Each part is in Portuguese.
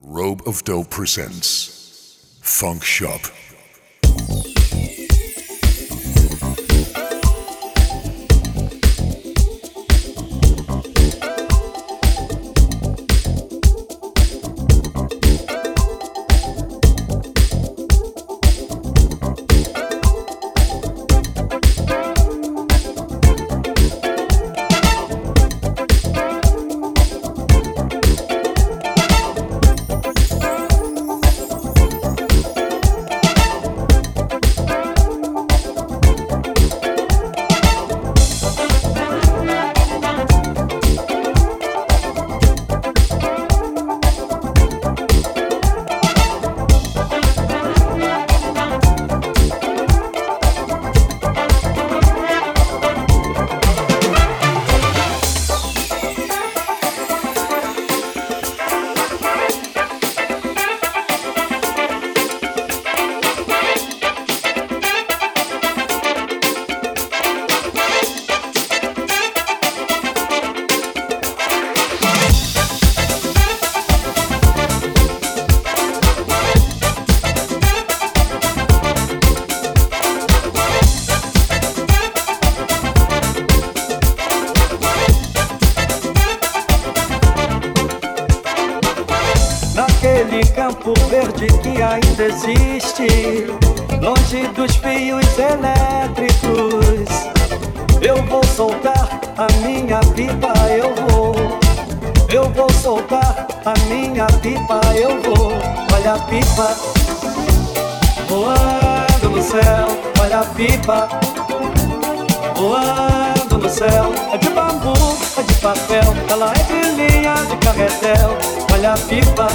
Robe of Dope presents Funk Shop. Voando no céu. É de bambu, é de papel, ela é de linha de carretel. Olha a pipa.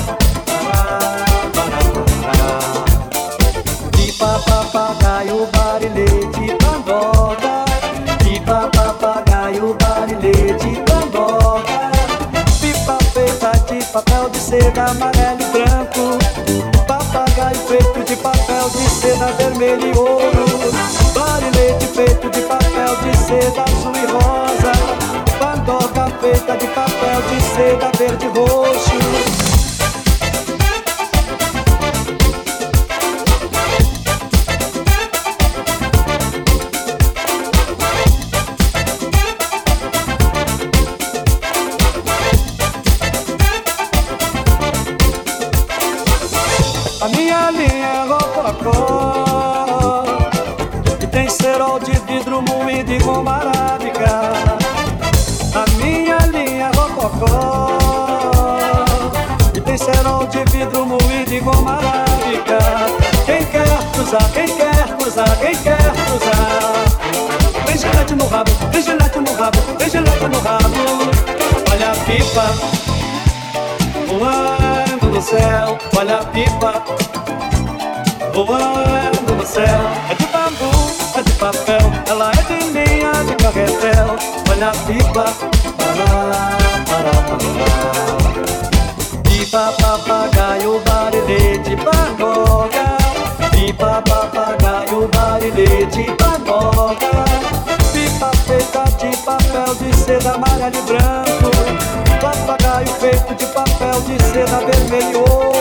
Pipa, papagaio, barilete, pandoga. Pipa, papagaio, barilete, pandoga. Pipa feita de papel de seda amarelo e branco. Papagaio feito de papel de seda vermelho e ouro. Seda azul e rosa. Pandoga feita de papel de seda verde e roxo. Pipa voando no céu, olha a pipa voando no céu. É de bambu, é de papel, ela é de linha de carretel. Olha a pipa, pará, pará, pará. Pipa, papagaio, barilete, pangoga. Pipa, papagaio, barilete, pangoga. Papel de seda amarelo e branco. Papagaio feito de papel de seda vermelho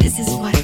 This is what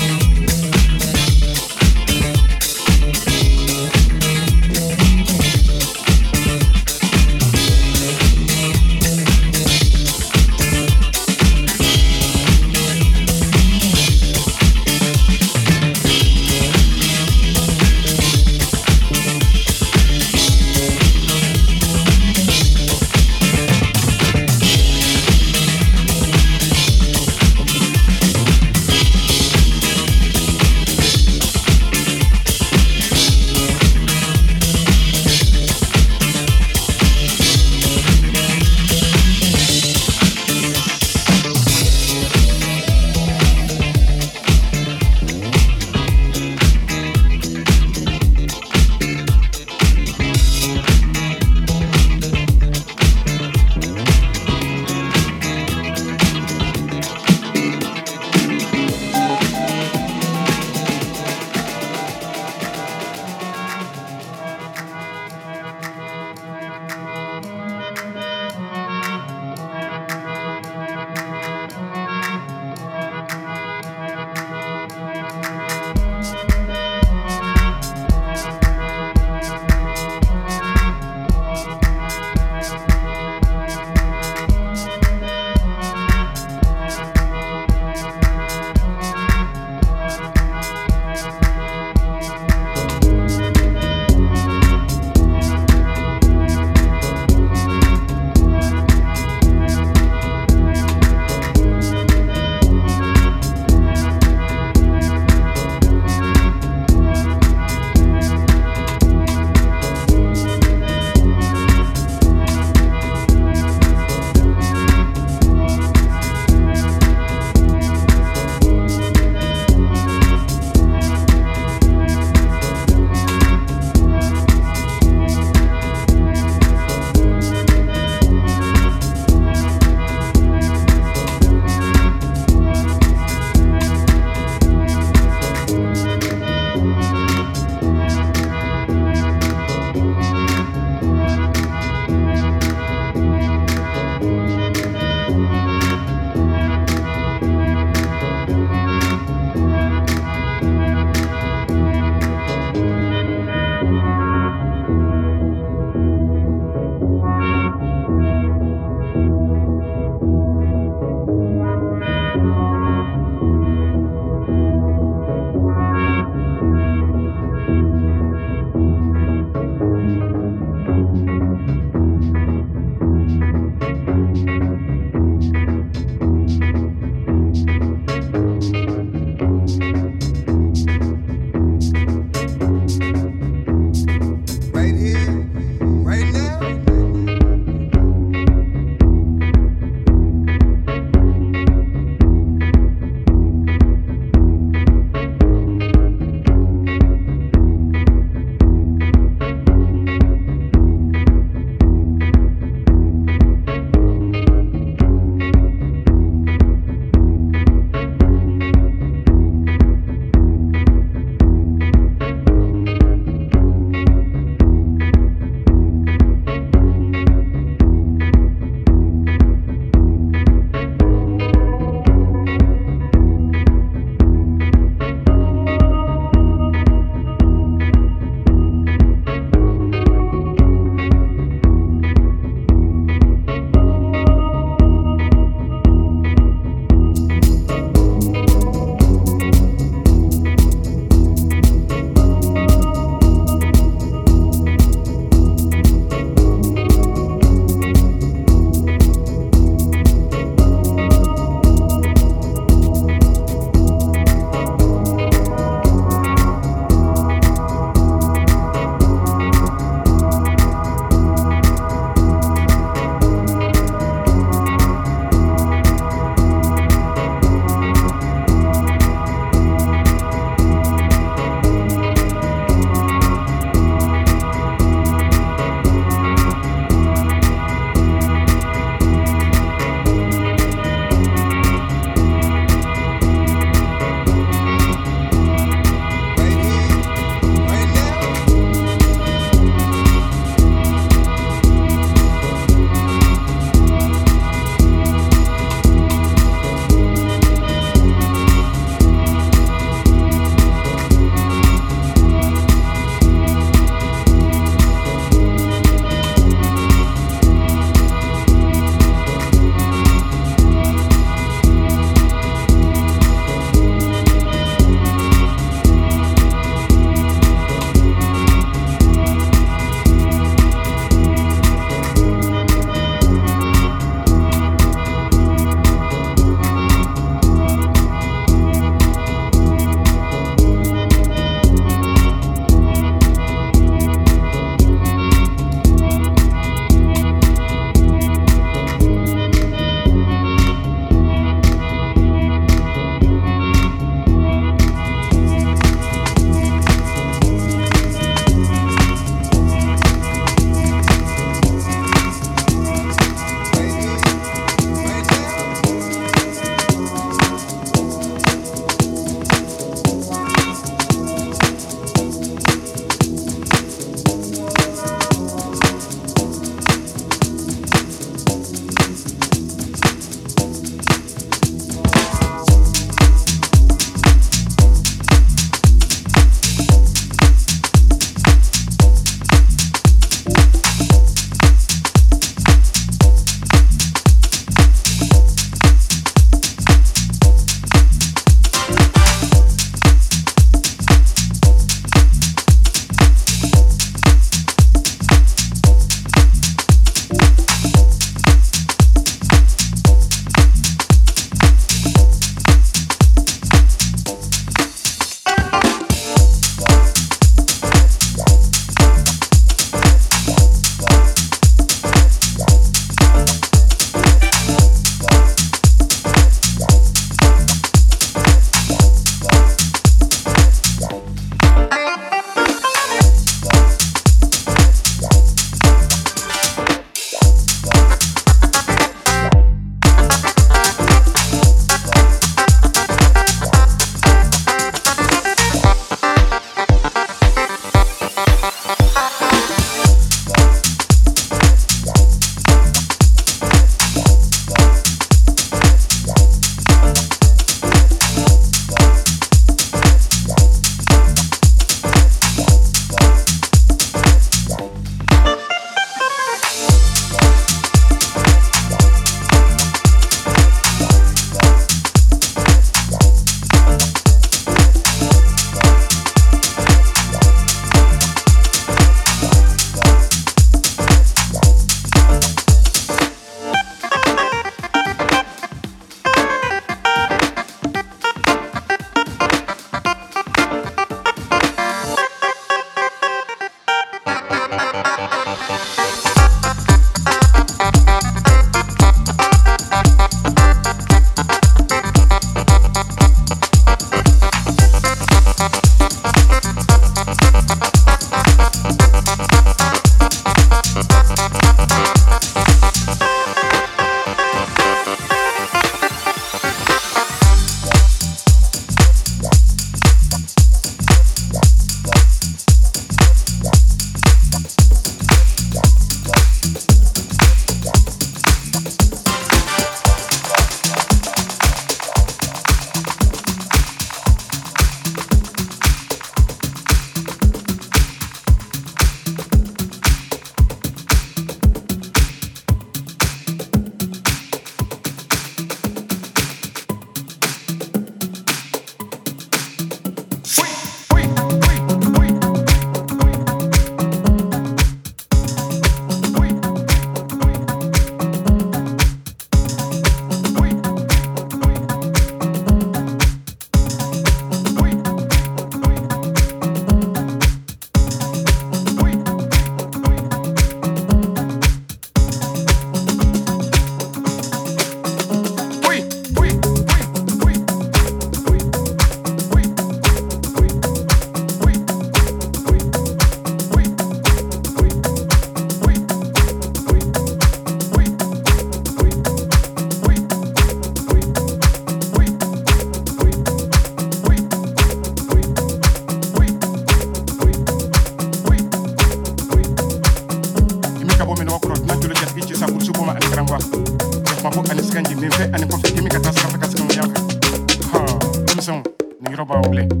male.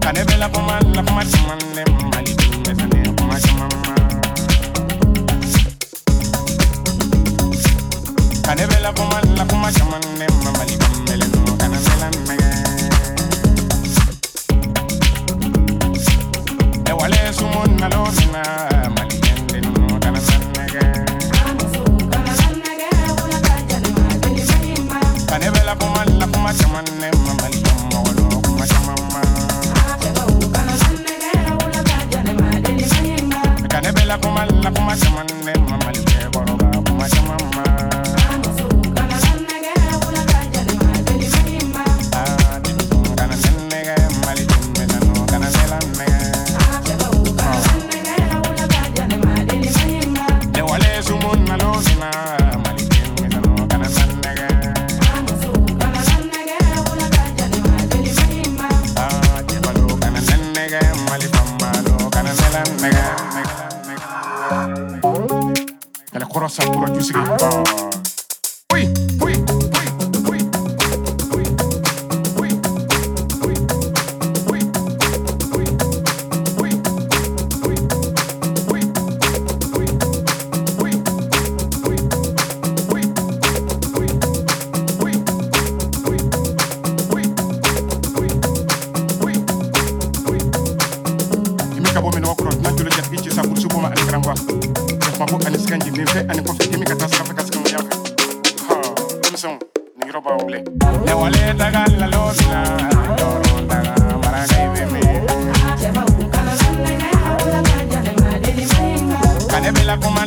Kane mali Ewale sumon na.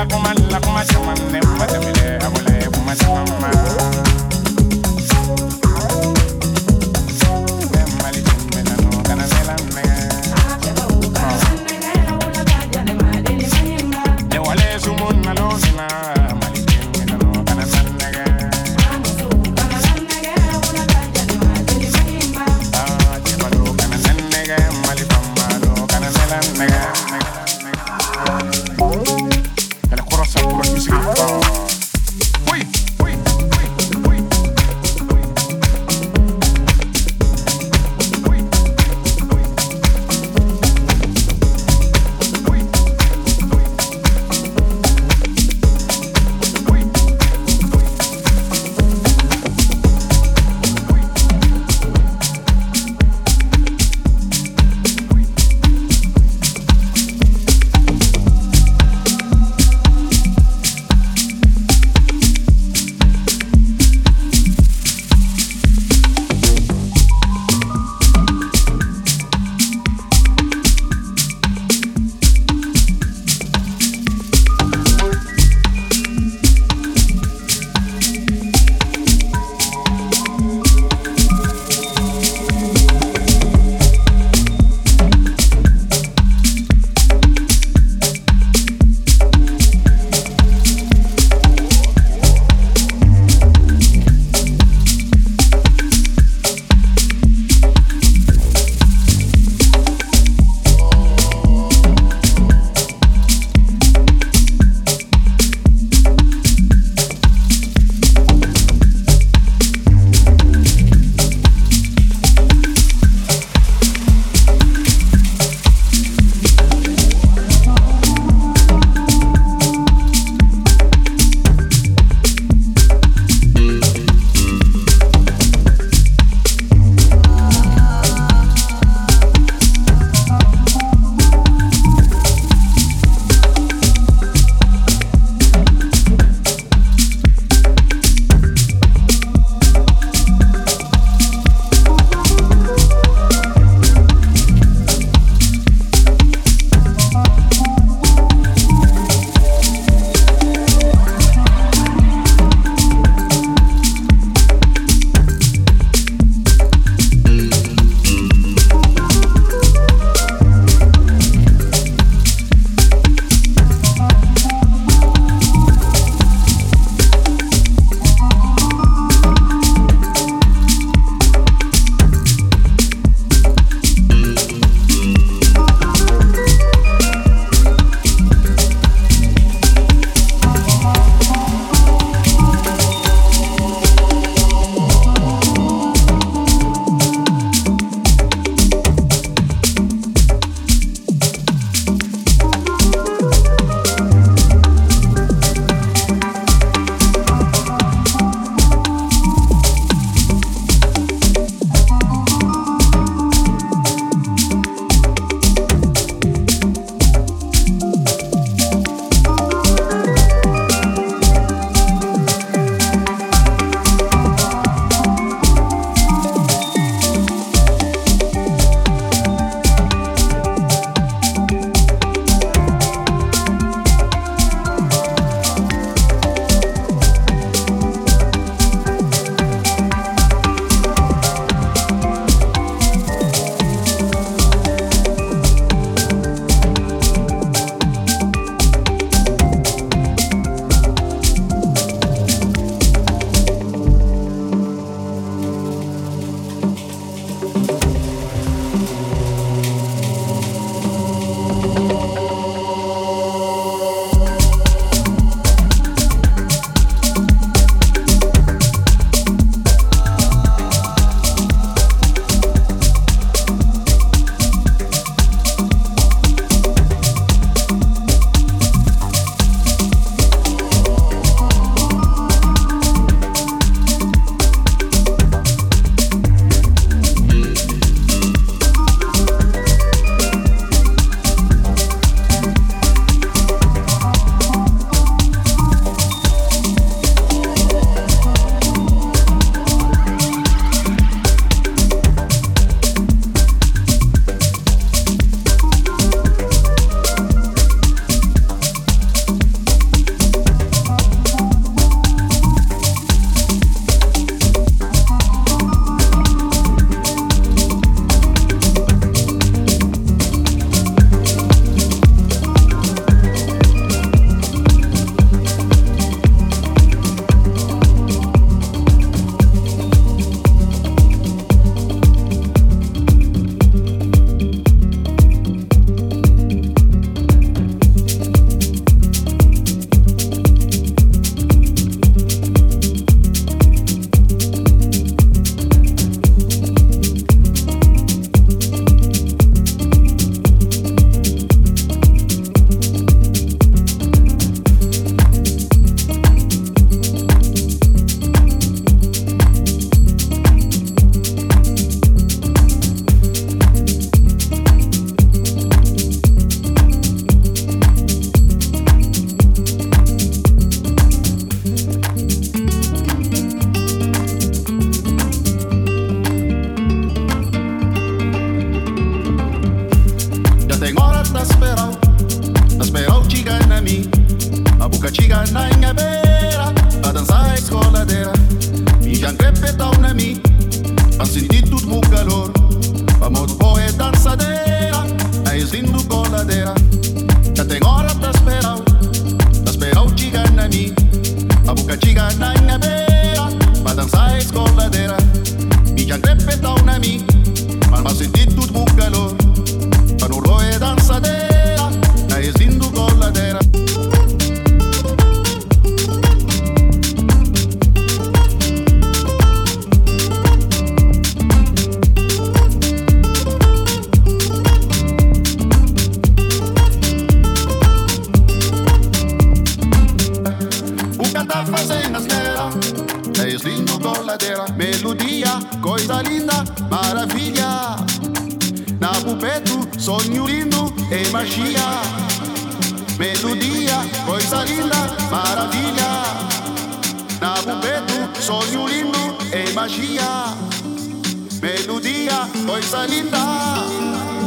la kuma la kuma shaman ne kuma cenas nera Lei slindo colladeira, melodia, coisa linda, maravilha Na pupeto, sonho lindo e magia. Melodia, coisa linda, maravilha Na pupeto, sonho lindo e magia. Melodia, coisa linda.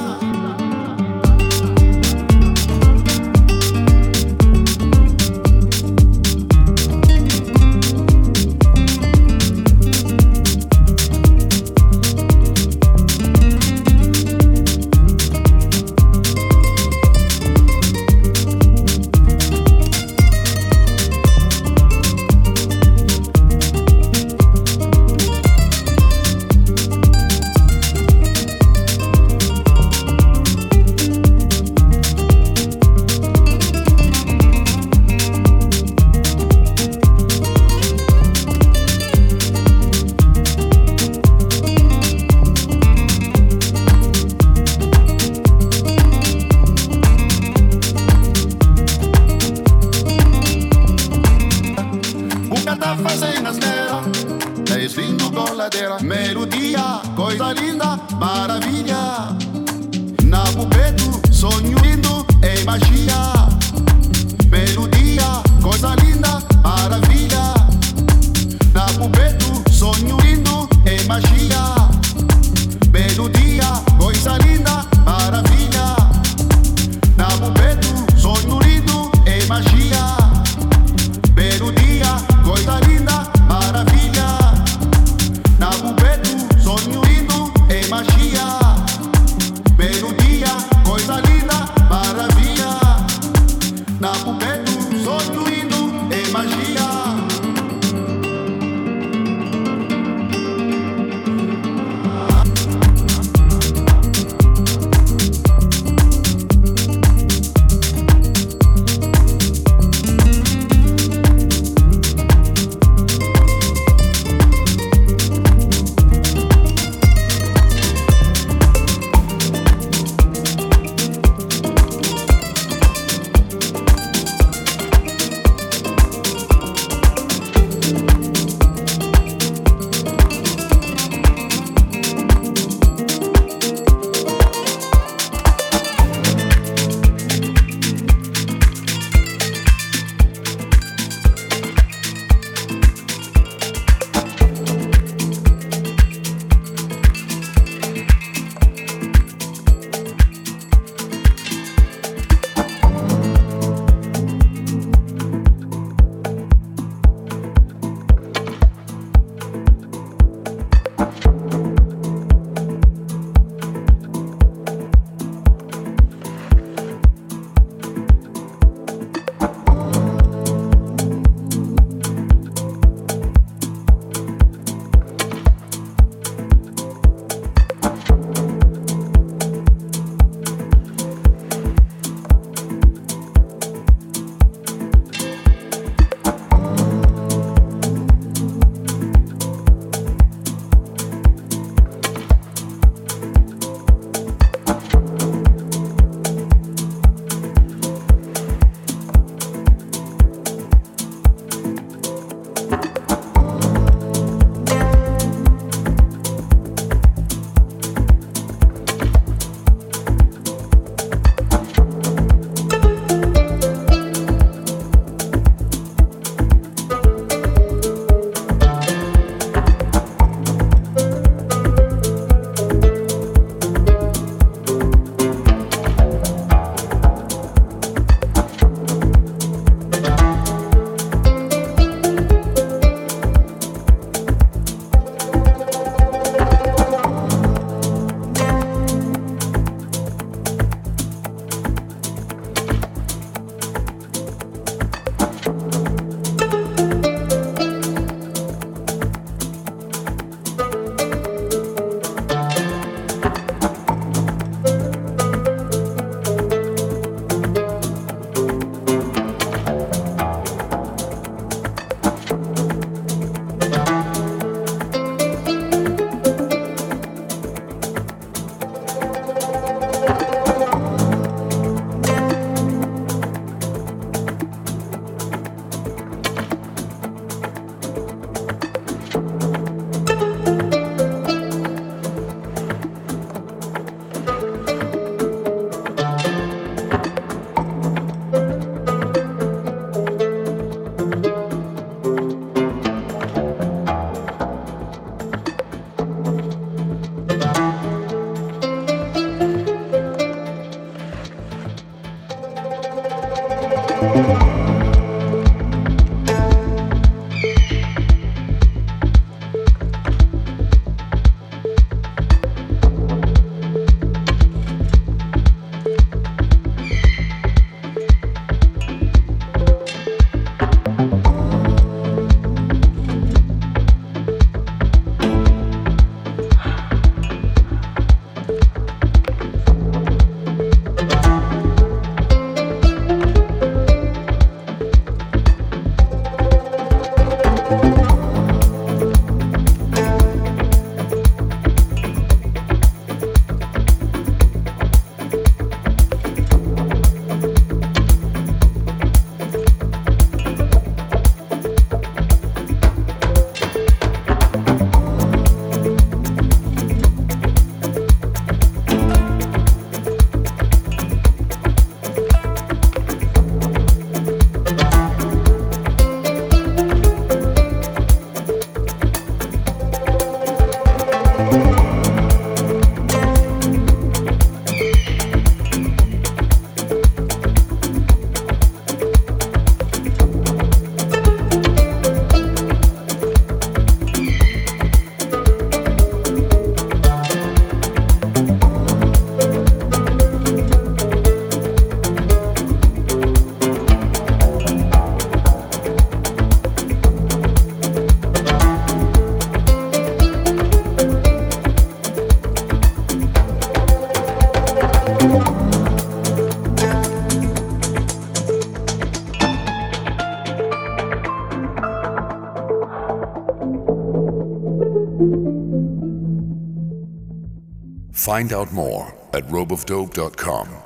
Find out more at ropeofdope.com.